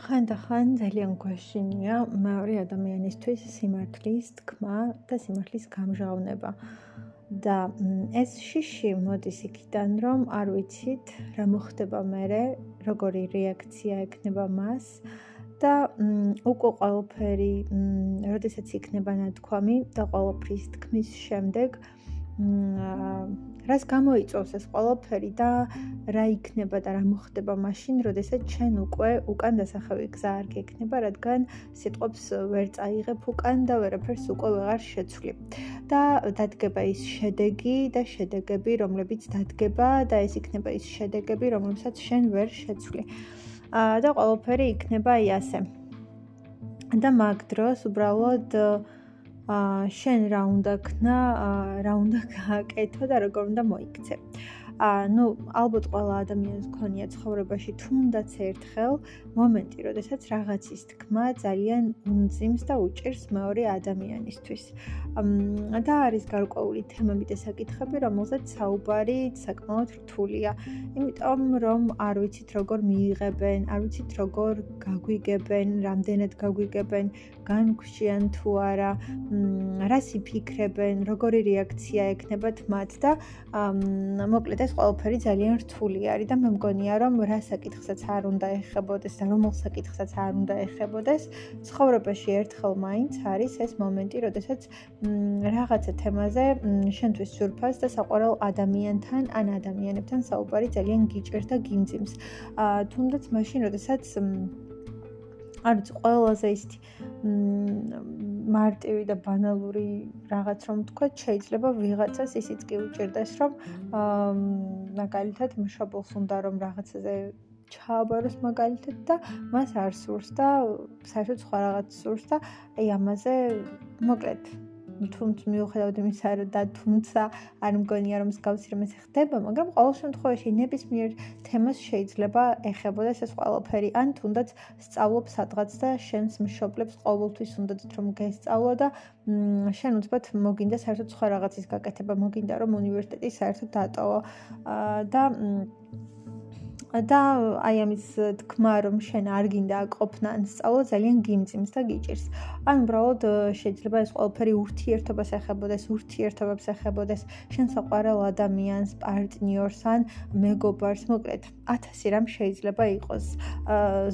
ხანდახან ძალიან გვაშინია მეორე ადამიანისთვის სიმართლის თქმა და სიმართლის გამჟღავნება. და ეს შიში მოდის იქიდან, რომ არ ვიცით რა მოხდება მერე, როგორი რეაქცია ექნება მას და უკვე ყველაფერი, როდესაც იქნება ნათქვამი და ყველაფრის თქმის შემდეგ რას გამოიწვევს ეს ყველაფერი და რა იქნება და რა მოხდება მაშინ, როდესაც ჩვენ უკვე უკან დასახევი გზა არ გექნება, რადგან სიტყვებს ვერ წაიღებ უკან და ვერაფერს უკვე ვეღარ შეცვლი. და დადგება ის შედეგი და შედეგები, რომლებიც დადგება და ეს იქნება ის შედეგები, რომლებსაც შენ ვერ შეცვლი. აა და ყველაფერი იქნება აი ასე. და მაგ დროს უბრალოდ აა შენ რა უნდა ქნა, რა უნდა გააკეთო და როგორ უნდა მოიქცე. აა ნუ ალბათ ყველა ადამიანს ქონია ცხოვრებაში თუნდაც ერთხელ მომენტი, როდესაც რაღაცის თქმა ძალიან უმძიმს და უჭირს მეორე ადამიანისთვის. და არის გარკვეული თემები და საკითხები, რომელზეც საუბარი საკმაოდ რთულია. იმიტომ რომ არ ვიცით როგორ მიიღებენ, არ ვიცით როგორ გაგვიგებენ, რამდენად გაგვიგებენ, განგვშიან თუ არა, რას იფიქრებენ, როგორი რეაქცია ექნებათ მათ და მოკლედ ეს ყველაფერი ძალიან რთული არის და მე მგონია რომ რა საკითხსაც არ უნდა ეხებოდეს და რომელ საკითხსაც არ უნდა ეხებოდეს ცხოვრებაში ერთხელ მაინც არის ეს მომენტი, როდესაც რაღაცა თემაზე შენთვის სურფას და საყვარელ ადამიანთან ან ადამიანებთან საუბარი ძალიან გიჭირს და გიმძიმს. აა თუნდაც მაშინ, როდესაც არ ვიცი, ყველაზე ისეთი მარტივი და ბანალური რაღაც რომ თქვა, შეიძლება ვიღაცას ისიც კი უჭირდეს, რომ აა მაგალითად მშობელს უნდა რომ რაღაცაზე ჩააბაროს მაგალითად და მას არ სურს და საერთოდ სხვა რაღაც სურს და აი ამაზე მოკლედ თუმცა მიუხედავად იმისა, რომ და თუმცა არ მგონია რომ მსგავსი რამე ხდება, მაგრამ ყოველ შემთხვევაში ნებისმიერ თემას შეიძლება ეხებოდეს ეს ყველაფერი, ან თუნდაც სწავლობ სადღაც და შენს მშობლებს ყოველთვის უნდათ რომ გესწავლო და შენ უცბად მოგინდა საერთოდ სხვა რაღაცის გაკეთება, მოგინდა რომ უნივერსიტეტი საერთოდ დატოვო და და აი ამის თქმა რომ შენ არ გინდა ყოფნა ან სწავლა ძალიან გიმძიმს და გიჭირს. ან უბრალოდ შეიძლება ეს ყველაფერი ურთიერთობას ეხებოდეს, ურთიერთობებს ეხებოდეს, შენ საყვარელ ადამიანს, პარტნიორს ან მეგობარს, მოკლედ, 1000 რამ შეიძლება იყოს.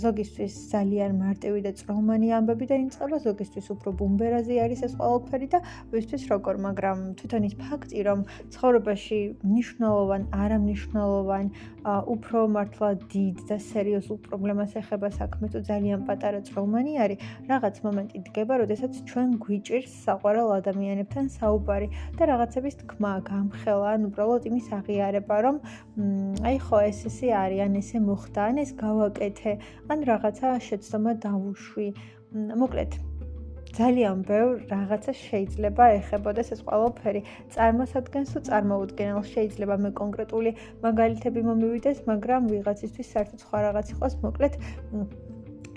ზოგისთვის ძალიან მარტივი და წრომანი ამბები და იმწყება, ზოგისთვის უფრო ბუმბერაზი არის ეს ყველაფერი და ვისთვის როგორ, მაგრამ თვითონ ის ფაქტი, რომ ცხოვრებაში მნიშვნელოვან, არამნიშვნელოვან, უფრო მართლა დიდ და სერიოზულ პრობლემას ეხება საქმე თუ ძალიან პატარა წრომანი არის, რაღაც მომენტი დგება, როდესაც ჩვენ გვიჭირს საყვარელ ადამიანებთან საუბარი და რაღაცების თქმა, გამხელა, ან უბრალოდ იმის აღიარება, რომ აი ხო ეს ესე არის, ან ესე მოხდა, ან ეს გავაკეთე, ან რაღაცა შეცდომა დავუშვი. მოკლედ ძალიან ბევრ რაღაცა შეიძლება ეხებოდეს ეს ყველაფერი. წარმოსადგენს თუ წარმოუდგენელ შეიძლება მე კონკრეტული მაგალითები მომივიდეს, მაგრამ ვიღაცისთვის საერთოდ სხვა რაღაც იყოს, მოკლედ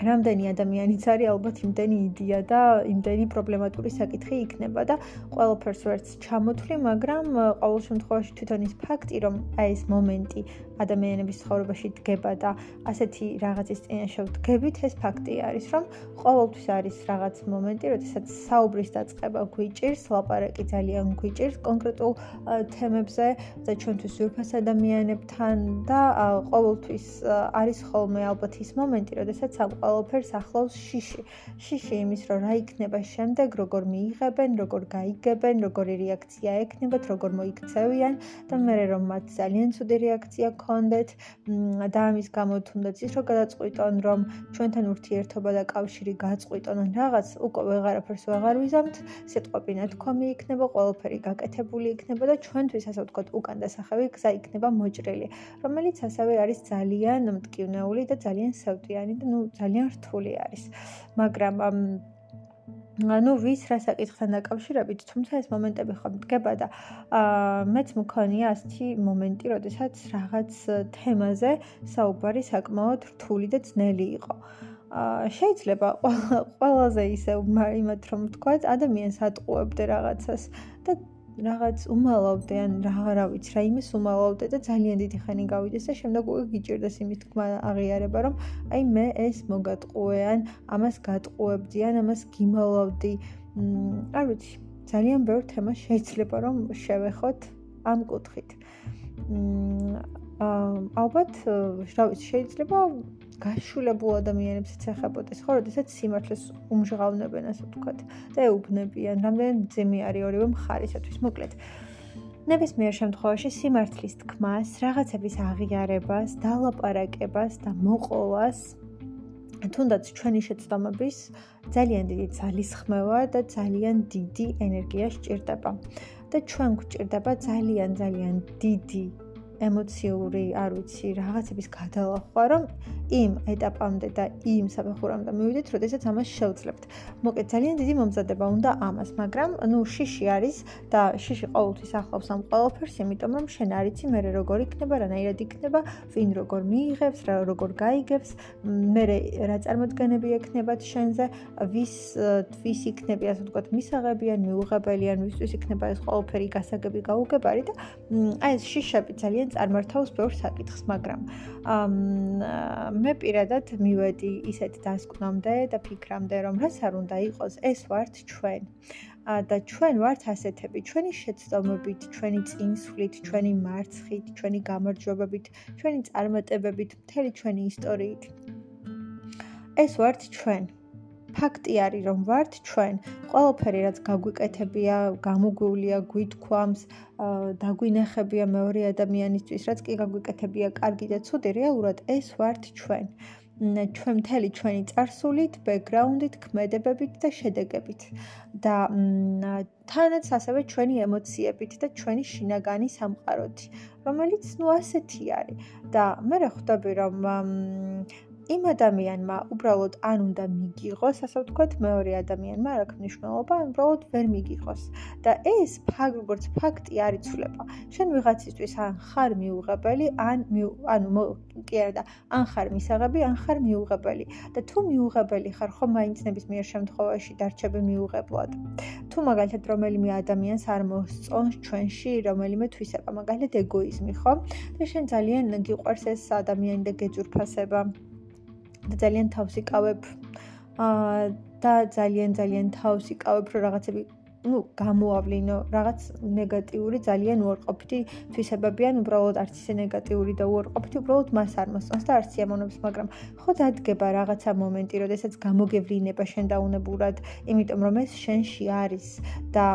რამდენი ადამიანიც არის ალბათ იმდენი იდეა და იმდენი პრობლემატური საკითხი იქნება და ყველაფერს ვერც ჩამოთვლი, მაგრამ ყოველ შემთხვევაში თვითონ ის ფაქტი, რომ აი ეს მომენტი ადამიანების ცხოვრებაში დგება და ასეთი რაღაცის წინაშე ვდგებით, ეს ფაქტი არის, რომ ყოველთვის არის რაღაც მომენტი, როდესაც საუბრის დაწყება გვიჭირს, ლაპარაკი ძალიან გვიჭირს კონკრეტულ თემებზე და ჩვენთვის უერთფას ადამიანებთან და ყოველთვის არის ხოლმე ალბათ ის მომენტი, როდესაც ამ ყველაფერს ახლავს შიში. შიში იმის, რომ რა იქნება შემდეგ, როგორ მიიღებენ, როგორ გაიგებენ, როგორი რეაქცია ექნებათ, როგორ მოიქცევიან და მე რომ მათ ძალიან ცუდი რეაქცია გქონდეთ და ამის გამო თუნდაც ის რომ გადაწყვიტონ რომ ჩვენთან ურთიერთობა და კავშირი გაწყვიტონ რაღაც უკვე ვეღარაფერს ვეღარ ვიზამთ სიტყვები ნათქვამი იქნება ყველაფერი გაკეთებული იქნება და ჩვენთვის ასე ვთქვათ უკან დასახევი გზა იქნება მოჭრილი რომელიც ასევე არის ძალიან მტკივნეული და ძალიან სევდიანი და ნუ ძალიან რთული არის მაგრამ ანუ ვის რა საკითხთან დაკავშირებით, თუმცა ეს მომენტები ხომ დგება და აა მეც მქონია ასეთი მომენტი, როდესაც რაღაც თემაზე საუბარი საკმაოდ რთული და ძნელი იყო. აა შეიძლება ყველაზე ისე იმათ რომ თქვა ადამიანს ატყუებდე რაღაცას და რაღაც უმალავდე ან რა რა ვიცი, რა იმის უმალავდე და ძალიან დიდი ხანი გავიდეს და შემდეგ უკვე გიჭირდეს იმის თქმა აღიარება, რომ აი მე ეს მოგატყუე ან ამას გატყუებდი ან ამას გიმალავდი. მ არ ვიცი, ძალიან ბევრ თემას შეიძლება რომ შევეხოთ ამ კუთხით. მ ალბათ რა ვიცი, შეიძლება გაშულებულ ადამიანებსაც ეხებოდეს, ხო, როდესაც სიმართლეს უმჟღავნებენ, ასე ვთქვათ, და ეუბნებიან, რამდენი ძემი არის ორივე მხარისათვის, მოკლედ. ნებისმიერ შემთხვევაში სიმართლის თქმას, რაღაცების აღიარებას, დალაპარაკებას და მოყოლას თუნდაც ჩვენი შეცდომების ძალიან დიდი ძალისხმევა და ძალიან დიდი ენერგია სჭირდება. და ჩვენ გვჭირდება ძალიან ძალიან დიდი ემოციური, არ ვიცი, რაღაცების გადალახვა, რომ იმ ეტაპამდე და იმ საფეხურამდე მივიდეთ, როდესაც ამას შევძლებთ. მოკეთ, ძალიან დიდი მომზადება უნდა ამას, მაგრამ ნუ შიში არის და შიში ყოველთვის ახლავს ამ ყველაფერს, იმიტომ რომ შენ არიცი მე როგორ იქნება, რანაირად იქნება, ვინ როგორ მიიღებს, რა როგორ გაიგებს, მე რა წარმოდგენები ექნებათ შენზე, ვის თვის იქნება, ასე ვთქვათ, მისაღები ან მიუღებელი ან ვისთვის იქნება ეს ყველაფერი გასაგები გაუგებარი და აი ეს შიშები ძალიან წარმართავს ბევრ საკითხს, მაგრამ მე პირადად მივედი ისეთ დასკვნამდე და ფიქრამდე, რომ რას არ უნდა იყოს, ეს ვართ ჩვენ. და ჩვენ ვართ ასეთები, ჩვენი შეცდომებით, ჩვენი წინსვლით, ჩვენი მარცხით, ჩვენი გამარჯვებებით, ჩვენი წარმატებებით, მთელი ჩვენი ისტორიით. ეს ვართ ჩვენ. ფაქტი არის რომ ვართ ჩვენ ყველაფერი რაც გაგვიკეთებია გამოგვიულია გვითქვამს დაგვინახებია მეორე ადამიანისთვის რაც კი გაგვიკეთებია კარგი და ცუდი რეალურად ეს ვართ ჩვენ. ჩვენ მთელი ჩვენი წარსულით, ბექგრაუნდით, ქმედებებით და შედეგებით. და თანაც ასევე ჩვენი ემოციებით და ჩვენი შინაგანი სამყაროთი, რომელიც ნუ ასეთი არის. და მე რა ხვდები რომ იმ ადამიანმა უბრალოდ არ უნდა მიგიღოს, ასე ვთქვათ, მეორე ადამიანმა არ აქვს მნიშვნელობა, უბრალოდ ვერ მიგიღოს. და ეს ფაქტ როგორც ფაქტი არ იცვლება. შენ ვიღაცისთვის ან ხარ მიუღებელი, ან ანუ კი არა და ან ხარ მისაღები, ან ხარ მიუღებელი. და თუ მიუღებელი ხარ, ხომ მაინც ნებისმიერ შემთხვევაში დარჩები მიუღებლად. თუ მაგალითად რომელიმე ადამიანს არ მოსწონს ჩვენში რომელიმე თვისება, მაგალითად ეგოიზმი, ხო? და შენ ძალიან გიყვარს ეს ადამიანი და გეძურფასება. და ძალიან თავს იკავებ. აა და ძალიან ძალიან თავს იკავებ რომ რაღაცები ну, გამოავლინო რაღაც ნეგატიური, ძალიან უარყოფითი თვისებები ან უბრალოდ არც ისე ნეგატიური და უარყოფითი, უბრალოდ მას არ მოსწონს და არც იამონებს, მაგრამ ხო დადგება რაღაცა მომენტი, როდესაც გამოგევლინება შენ დაუნებურად, იმიტომ რომ ეს შენში არის და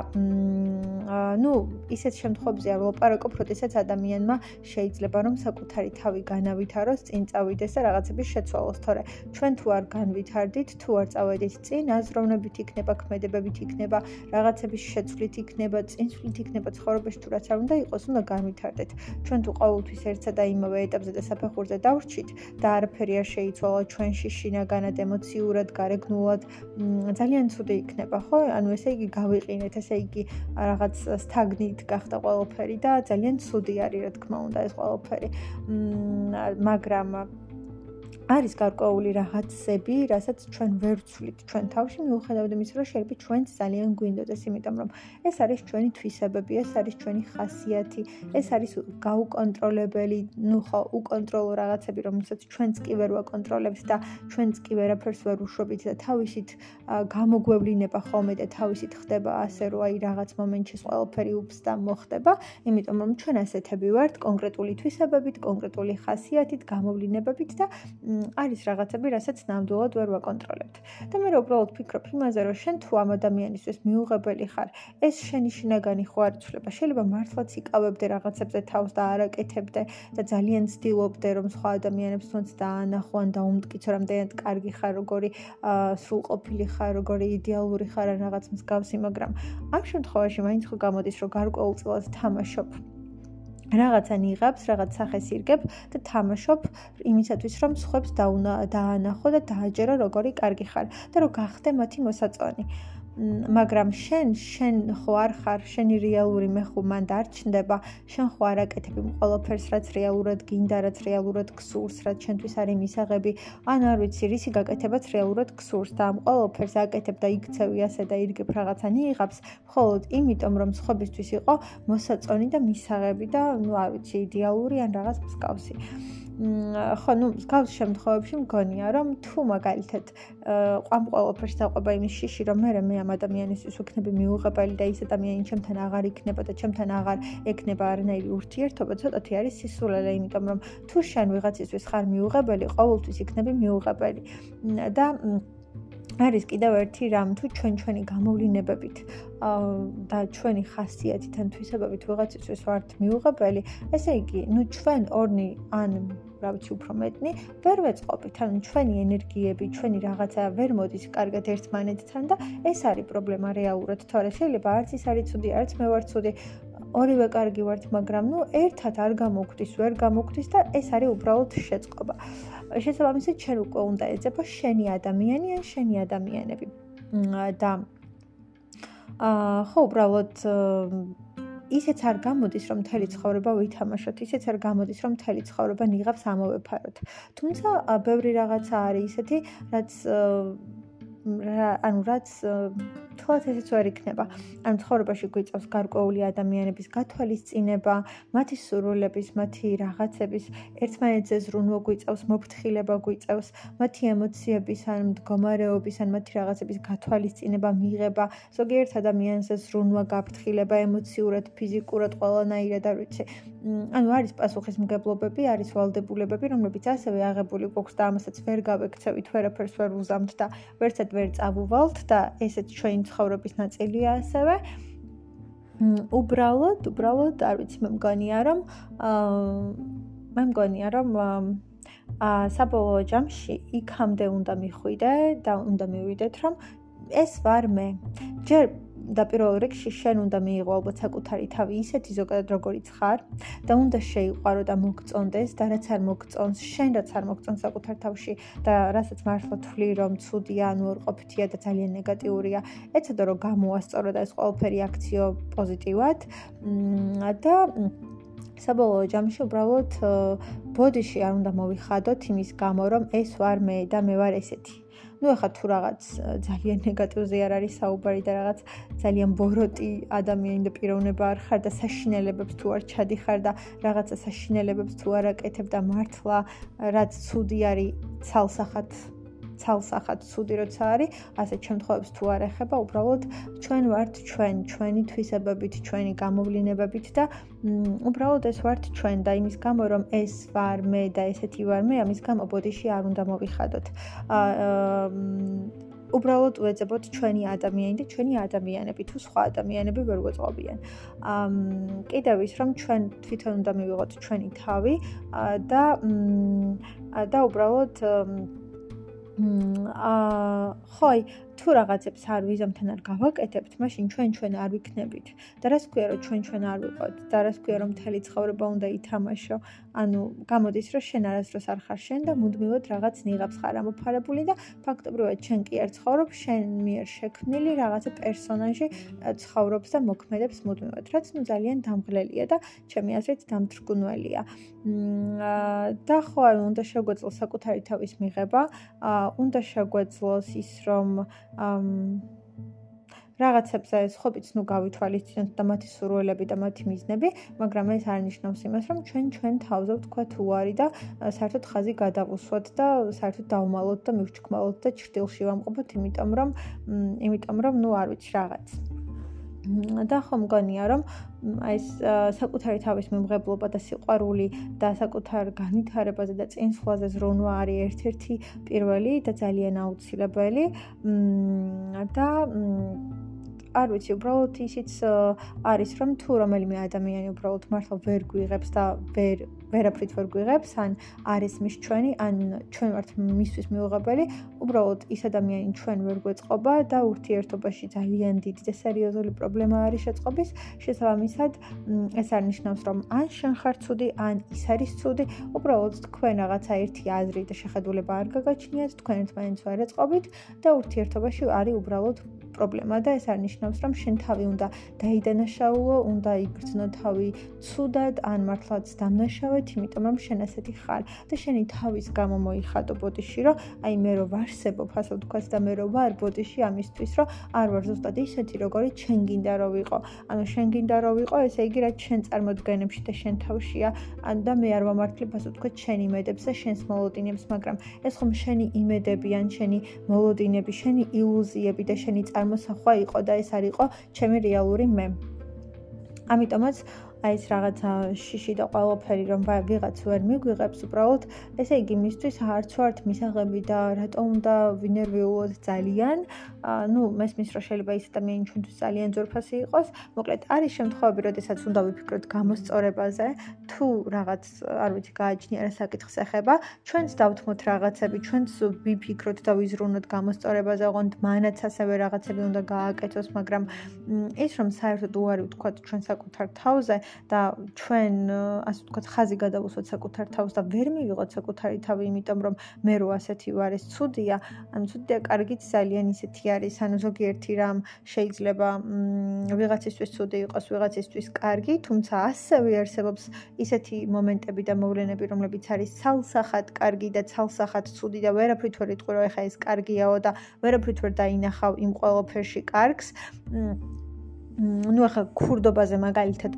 ну, ისეთ შემთხვევებში არ ვლაპარაკობ, როდესაც ადამიანმა შეიძლება რომ საკუთარი თავი განავითაროს, წინ წავიდეს და რაღაცების შეცვალოს, თორე ჩვენ თუ არ განვითარდით, თუ არ წავედით წინ, აზროვნებით იქნება, ქმედებებით იქნება, რაღაც რაღაცების შეცვლით იქნება, წინსვლით იქნება ცხოვრებაში თუ რაც არ უნდა იყოს, უნდა განვითარდეთ. ჩვენ თუ ყოველთვის ერთსა და იმავე ეტაპზე და საფეხურზე დავრჩით და არაფერი არ შეიცვალა ჩვენში შინაგანად, ემოციურად, გარეგნულად, ძალიან ცუდი იქნება, ხო? ანუ ესე იგი გავიყინეთ, ესე იგი რაღაც სტაგნით გახდა ყველაფერი და ძალიან ცუდი არის, რა თქმა უნდა, ეს ყველაფერი. მაგრამ არის გარკვეული რაღაცები, რასაც ჩვენ ვერ ვცვლით ჩვენ თავში, მიუხედავად იმისა, რომ შეიძლება ჩვენც ძალიან გვინდოდეს, იმიტომ რომ ეს არის ჩვენი თვისებები, ეს არის ჩვენი ხასიათი, ეს არის გაუკონტროლებელი, ну ხო, უკონტროლო რაღაცები, რომელსაც ჩვენც კი ვერ ვაკონტროლებთ და ჩვენც კი ვერაფერს ვერ უშვებით და თავისით გამოგვევლინება ხოლმე და თავისით ხდება ასე, რომ აი რაღაც მომენტში ყველაფერი უფს და მოხდება, იმიტომ რომ ჩვენ ასეთები ვართ კონკრეტული თვისებებით, კონკრეტული ხასიათით, გამოვლინებებით და არის რაღაცები, რასაც ნამდვილად ვერ ვაკონტროლებთ. და მე უბრალოდ ვფიქრობ იმაზე, რომ შენ თუ ამ ადამიანისთვის მიუღებელი ხარ, ეს შენი შინაგანი ხო არ იცვლება. შეიძლება მართლაც იკავებდე რაღაცებზე თავს და არაკეთებდე და ძალიან ცდილობდე, რომ სხვა ადამიანებს თუნდაც დაანახო ან დაუმტკიცო, რამდენად კარგი ხარ, როგორი სრულყოფილი ხარ, როგორი იდეალური ხარ ან რაღაც მსგავსი, მაგრამ ამ შემთხვევაში მაინც ხო გამოდის, რომ გარკვეულწილად თამაშობ რაღაცა ნიღაბს, რაღაც სახეს ირგებ და თამაშობ იმისათვის, რომ სხვებს დაანახო და დააჯერო, როგორი კარგი ხარ და რომ გახდე მათი მოსაწონი. მაგრამ შენ შენ ხო არ ხარ? შენი რეალური მე ხო მან დარჩნდება შენ ხო არ აკეთებ იმ ყველაფერს რაც რეალურად გინდა რაც რეალურად გსურს რაც შენთვის არის მისაღები ან არ ვიცი რისი გაკეთებაც რეალურად გსურს და ამ ყველაფერს აკეთებ და იქცევი ასე და ირგებ რაღაცა ნიღაბს მხოლოდ იმიტომ რომ სხვებისთვის იყო მოსაწონი და მისაღები და ნუ არ ვიცი იდეალური ან რაღაც მსგავსი ხო, ну, მსგავს შემთხვევებში მგონია, რომ თუ მაგალითად ყვამ ყველაფერს დაყვება იმის შიში, რომ მე მე ამ ადამიანისთვის ვიქნები მიუღებელი და ის ადამიანი ჩემთან აღარ იქნება და ჩემთან აღარ ეკნება არანაირი ურთიერთობა, ცოტათი არის სისულელე, იმიტომ რომ თუ შენ ვიღაცისთვის ხარ მიუღებელი, ყოველთვის იქნები მიუღებელი. და არის კიდევ ერთი რამ თუ ჩვენ ჩვენი გამოვლინებებით და ჩვენი ხასიათით ან თვისებებით ვიღაცისთვის ვართ მიუღებელი, ესე იგი, ну ჩვენ ორნი ან რა ვიცი უფრო მეტნი ვერ ვეწყობით, ანუ ჩვენი ენერგიები, ჩვენი რაღაცა ვერ მოდის კარგად ერთმანეთთან და ეს არის პრობლემა რეალურად. თორე შეიძლება არც ის არის ცუდი, არც მე ვარ ცუდი, ორივე კარგი ვართ, მაგრამ ну ერთად არ გამოგვდის, ვერ გამოგვდის და ეს არის უბრალოდ შეწყობა. შესაბამისად ჩვენ უკვე უნდა ეძება შენი ადამიანი ან შენი ადამიანები და აა ხო უბრალოდ ისეც არ გამოდის რომ მთელი ცხოვრება ვითამაშოთ, ისეც არ გამოდის რომ მთელი ცხოვრება ნიღავს ამოვეფაროთ. თუმცა ბევრი რაღაცა არის ისეთი, რაც ანუ რაც თვალთ ესეც ვერ იქნება. ანუ ცხოვრებაში გვიწევს გარკვეული ადამიანების გათვალისწინება, მათი სურვილების, მათი რაღაცების ერთმანეთზე ზრუნვა გვიწევს, მოფრთხილება გვიწევს, მათი ემოციების ან მდგომარეობის ან მათი რაღაცების გათვალისწინება, მიღება, ზოგიერთ ადამიანზე ზრუნვა, გაფრთხილება ემოციურად, ფიზიკურად, ყველანაირად არ ვიცი. ანუ არის პასუხისმგებლობები, არის ვალდებულებები, რომლებიც ასევე აღებული გვაქვს და ამასაც ვერ გავექცევით, ვერაფერს ვერ უზამთ და ვერცად ვერ წავუვალთ და ესეც ჩვენი ცხოვრების ნაწილია ასევე. უბრალოდ, უბრალოდ არ ვიცი, მე მგონია რომ აა მე მგონია რომ აა საბოლოო ჯამში იქამდე უნდა მიხვიდე და უნდა მივიდეთ რომ ეს ვარ მე. ჯერ და პირველ რიგში შენ უნდა მიიღო ალბათ საკუთარი თავი ისეთი ზოგადად როგორიც ხარ და უნდა შეიყვარო და მოგწონდეს და რაც არ მოგწონს შენ რაც არ მოგწონს საკუთარ თავში და რასაც მართლა თვლი რომ ცუდია ანუ ორყოფითია და ძალიან ნეგატიურია ეცადო რომ გამოასწორო და ეს ყველაფერი აქციო პოზიტივად. და საბოლოო ჯამში უბრალოდ ბოდიში არ უნდა მოვიხადოთ იმის გამო რომ ეს ვარ მე და მე ვარ ესეთი ну ახლა თუ რაღაც ძალიან ნეგატივზე არ არის საუბარი და რაღაც ძალიან ბოროტი ადამიანი და პიროვნება არ ხარ და საშინელებებს თუ არ ჩადიხარ და რაღაცა საშინელებებს თუ არ აკეთებ და მართლა რაც ცუდი არის ცალსახად ცალსახად ცუდი როცა არის, ასეთ შემთხვევებს თუ არ ეხება, უბრალოდ ჩვენ ვართ ჩვენ, ჩვენი თვისებებით, ჩვენი გამოვლინებებით და უბრალოდ ეს ვართ ჩვენ და იმის გამო რომ ეს ვარ მე და ესეთი ვარ მე, ამის გამო ბოდიში არ უნდა მოვიხადოთ. აა უბრალოდ უეძებოთ ჩვენი ადამიანი და ჩვენი ადამიანები თუ სხვა ადამიანები ვერ გვეწყობიან. აა კიდევ ის რომ ჩვენ თვითონ უნდა მივიღოთ ჩვენი თავი და და უბრალოდ აა ხოი თუ რაღაცებს არ ვიზამთან არ გავაკეთებთ, მაშინ ჩვენ ჩვენ არ ვიქნებით. და რას ქვია რომ ჩვენ ჩვენ არ ვიყოთ? და რას ქვია რომ მთელი ცხოვრება უნდა ითამაშო? ანუ გამოდის რომ შენ არასდროს არ ხარ შენ და მუდმივად რაღაც ნიღაბს ხარ ამოფარებული და ფაქტობრივად შენ კი არ ცხოვრობ, შენ მიერ შექმნილი რაღაცა პერსონაჟი ცხოვრობს და მოქმედებს მუდმივად, რაც ნუ ძალიან დამღლელია და ჩემი აზრით დამთრგუნველია. და ხო, უნდა შეგვეძლოს საკუთარი თავის მიღება, უნდა შეგვეძლოს ის რომ რაღაცებზე ხობიც ნუ გავითვალისწინოთ და მათი სურვილები და მათი მიზნები, მაგრამ ეს არ ნიშნავს იმას, რომ ჩვენ ჩვენ თავზე ვთქვა თუ არის და საერთოდ ხაზი გადავუსვათ და საერთოდ დავმალოთ და მივჩქმალოთ და ჭრდილში ვამყოფოთ, იმიტომ რომ იმიტომ რომ ნუ არ ვიცი რაღაც. და ხომ მგონია რომ აი ეს საკუთარი თავის მიმღებლობა და სიყვარული და საკუთარ განვითარებაზე და წინსვლაზე ზრუნვა არის ერთ-ერთი პირველი და ძალიან აუცილებელი. და არ ვიცი, უბრალოდ ისიც არის, რომ თუ რომელიმე ადამიანი უბრალოდ მართლა ვერ გვიღებს და ვერ ვერაფრით ვერ გვიღებს, ან არის მის ჩვენი, ან ჩვენ ვართ მისთვის მიუღებელი, უბრალოდ ის ადამიანი ჩვენ ვერ გვეწყობა და ურთიერთობაში ძალიან დიდი და სერიოზული პრობლემა არის შეწყობის. შესაბამისად, ეს არ ნიშნავს, რომ ან შენ ხარ ცუდი, ან ის არის ცუდი, უბრალოდ თქვენ რაღაცა ერთი აზრი და შეხედულება არ გაგაჩნიათ, თქვენ ერთმანეთს ვერ ეწყობით და ურთიერთობაში არის უბრალოდ პრობლემა და ეს არნიშნავს, რომ შენ თავი უნდა დაიდანაშაულო, უნდა იგრძნო თავი ცუდად ან მართლაც დამნაშავეთ, იმიტომ რომ შენ ასეთი ხარ და შენი თავის გამო მოიხატო ბოდიში, რომ აი მე რო ვარსებობ, ასე ვთქვათ და მე რო ვარ ბოდიში ამისთვის, რომ არ ვარ ზუსტად ისეთი, როგორი ჩვენ გინდა რომ ვიყო. ანუ შენ გინდა რომ ვიყო, ესე იგი რა ჩვენ წარმოდგენებში და შენ თავშია, ან და მე არ ვამართლებ, ასე ვთქვათ, შენ იმედებს და შენს მოლოდინებს, მაგრამ ეს ხომ შენი იმედები ან შენი მოლოდინები, შენი ილუზიები და შენი წარმოსახვა იყო და ეს არ იყო ჩემი რეალური მე. ამიტომაც აი ეს რაღაცა შიში და ყველაფერი რომ ვიღაც ვერ მიგვიღებს უბრალოდ ესე იგი მისთვის არც ვართ მისაღები და რატომ უნდა ვინერვიულოთ ძალიან? ну მესმის რომ შეიძლება ის ადამიანი ჩვენთვის ძალიან ძორფასი იყოს მოკლედ არის შემთხვევები როდესაც უნდა ვიფიქროთ გამოსწორებაზე თუ რაღაც არ ვიცი გააჩნია რა საკითხს ეხება ჩვენც დავთმოთ რაღაცები ჩვენც ვიფიქროთ და ვიზრუნოთ გამოსწორებაზე ოღონდ მანაც ასევე რაღაცები უნდა გააკეთოს მაგრამ ის რომ საერთოდ უარი ვთქვათ ჩვენ საკუთარ თავზე და ჩვენ ასე ვთქვათ ხაზი გადავუსვათ საკუთარ თავს და ვერ მივიღოთ საკუთარი თავი იმიტომ რომ მე რო ასეთი ვარ ეს ცუდია. ანუ ცუდია კარგიც ძალიან ისეთი არის. ანუ ზოგიერთი რამ შეიძლება ვიღაცისთვის ცუდი იყოს ვიღაცისთვის კარგი თუმცა ასევე არსებობს ისეთი მომენტები და მოვლენები რომლებიც არის ცალსახად კარგი და ცალსახად ცუდი და ვერაფრით ვერ იტყვი რომ ეხა ეს კარგიაო და ვერაფრით ვერ დაინახავ იმ ყოველფერში კარგს ну ახლა ქურდობაზე მაგალითად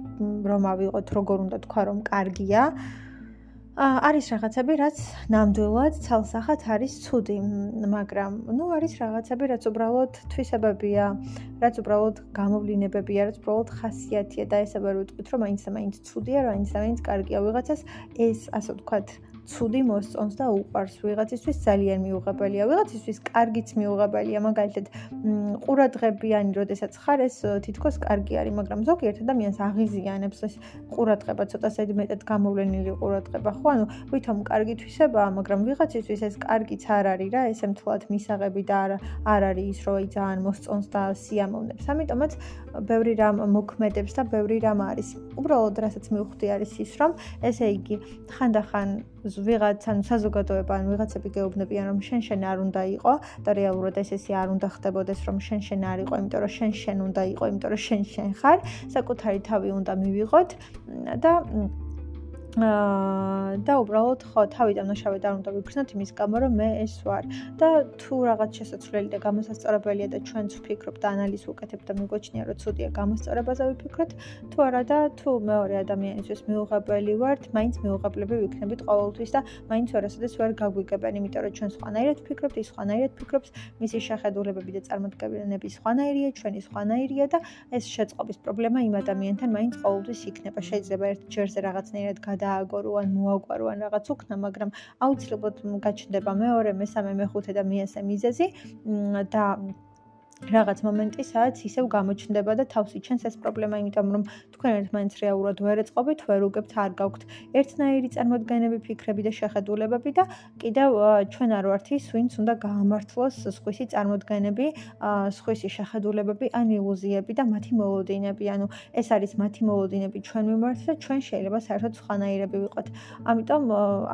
რომ ავიღოთ როგორ უნდა თქვა რომ კარგია არის რაღაცები რაც ნამდვილად ცალსახად არის ცუდი მაგრამ ну არის რაღაცები რაც უბრალოდ თვისებებია რაც უბრალოდ გამოვლინებებია რაც უბრალოდ ხასიათია და ესაბა რო ვიტყვით რომ მაინც და მაინც ცუდია რა მაინც და მაინც კარგია ვიღაცას ეს ასე ვთქვათ ცუდი მოსწონს და უყარს ვიღაცისთვის ძალიან მიუღებელია. ვიღაცისთვის კარგიც მიუღებელია. მაგალითად ყურადღებიანი როდესაც ხარ ეს თითქოს კარგი არის მაგრამ ზოგიერთ ადამიანს აღიზიანებს ეს ყურადღება ცოტა სედმეტად გამოვლენილი ყურადღება. ხო ანუ ვითომ კარგი თვისებაა მაგრამ ვიღაცისთვის ეს კარგიც არ არის რა. ესე მთლად მისაღები და არ არ არის ის რომ ძალიან მოსწონს და სიამოვნებს. ამიტომაც ბევრი რამ მოქმედებს და ბევრი რამ არის. უბრალოდ რასაც მივხვდი არის ის რომ ესე იგი ხანდახან ვიღაც ან საზოგადოება ან ვიღაცები გეუბნებიან რომ შენ შენ არ უნდა იყო და რეალურად ეს ესე არ უნდა ხდებოდეს რომ შენ შენ არ იყო იმიტომ რომ შენ შენ უნდა იყო იმიტომ რომ შენ შენ ხარ საკუთარი თავი უნდა მივიღოთ და და უბრალოდ ხო თავიდან ნაშავე და უნდა ვიქნოთ იმის გამო რომ მე ეს ვარ. და თუ რაღაც შესაძლებელი და გამოსასწორებელია და ჩვენც ვფიქრობ და ანალიზ ვუკეთებ და მიგვაჩნია რომ ცუდია გამოსწორებაზე ვიფიქროთ თუ არა და თუ მეორე ადამიანისთვის მიუღებელი ვართ მაინც მიუღებლები ვიქნებით ყოველთვის და მაინც ვერასოდეს ვერ გაგვიგებენ იმიტომ რომ ჩვენ სხვანაირად ვფიქრობთ ის სხვანაირად ვფიქრობს მისი შეხედულებები და წარმოდგენები სხვანაირია ჩვენი სხვანაირია და ეს შეწყობის პრობლემა იმ ადამიანთან მაინც ყოველთვის იქნება. შეიძლება ერთ ჯერზე რაღაცნაირად გადა დააგორო ან მოაგვარო ან რაღაც უქნა, მაგრამ აუცილებლად გაჩნდება მეორე, მესამე, მეხუთე და მეასე მიზეზი და რაღაც მომენტი, სადაც ისევ გამოჩნდება და თავს იჩენს ეს პრობლემა, იმიტომ რომ თქვენ ერთმანეთს რეალურად ვერ ეწყობთ, ვერ უგებთ, არ გაქვთ ერთნაირი წარმოდგენები, ფიქრები და შეხედულებები და კიდევ ჩვენ არ ვართ ის, ვინც უნდა გაამართლოს სხვისი წარმოდგენები, სხვისი შეხედულებები, ან ილუზიები და მათი მოლოდინები. ანუ ეს არის მათი მოლოდინები ჩვენ მიმართ და ჩვენ შეიძლება საერთოდ სხვანაირები ვიყოთ. ამიტომ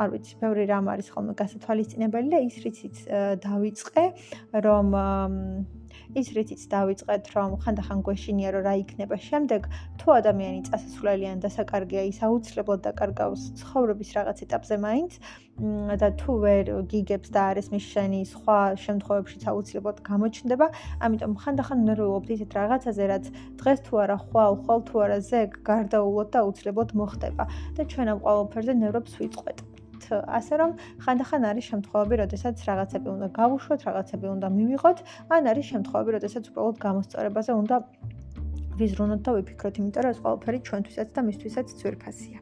არ ვიცი, ბევრი რამ არის ხოლმე გასათვალისწინებელი და ის რიციც დავიწყე, რომ ის რითიც დავიწყეთ, რომ ხანდახან გვეშინია, რომ რა იქნება შემდეგ, თუ ადამიანი წასასვლელიან დასაკარგია, ის აუცილებლად დაკარგავს ცხოვრების რაღაც ეტაპზე მაინც და თუ ვერ გიგებს და არის მიშენი სხვა შემთხვევებშიც აუცილებლად გამოჩნდება, ამიტომ ხანდახან ნერვიულობთ ისეთ რაღაცაზე, რაც დღეს თუ არა ხვალ, ხვალ თუ არა ზეგ გარდაულოთ და აუცილებლად მოხდება და ჩვენ ამ ყოველფერზე ნერვებს ვიწყვეტ. ასე რომ ხანდახან არის შემთხვევები, როდესაც რაღაცები უნდა გავუშვოთ, რაღაცები უნდა მივიღოთ, ან არის შემთხვევები, როდესაც უბრალოდ გამოსწორებაზე უნდა ვიზრუნოთ და ვიფიქროთ, იმიტომ რომ ეს ყველაფერი ჩვენთვისაც და მისთვისაც ძვირფასია.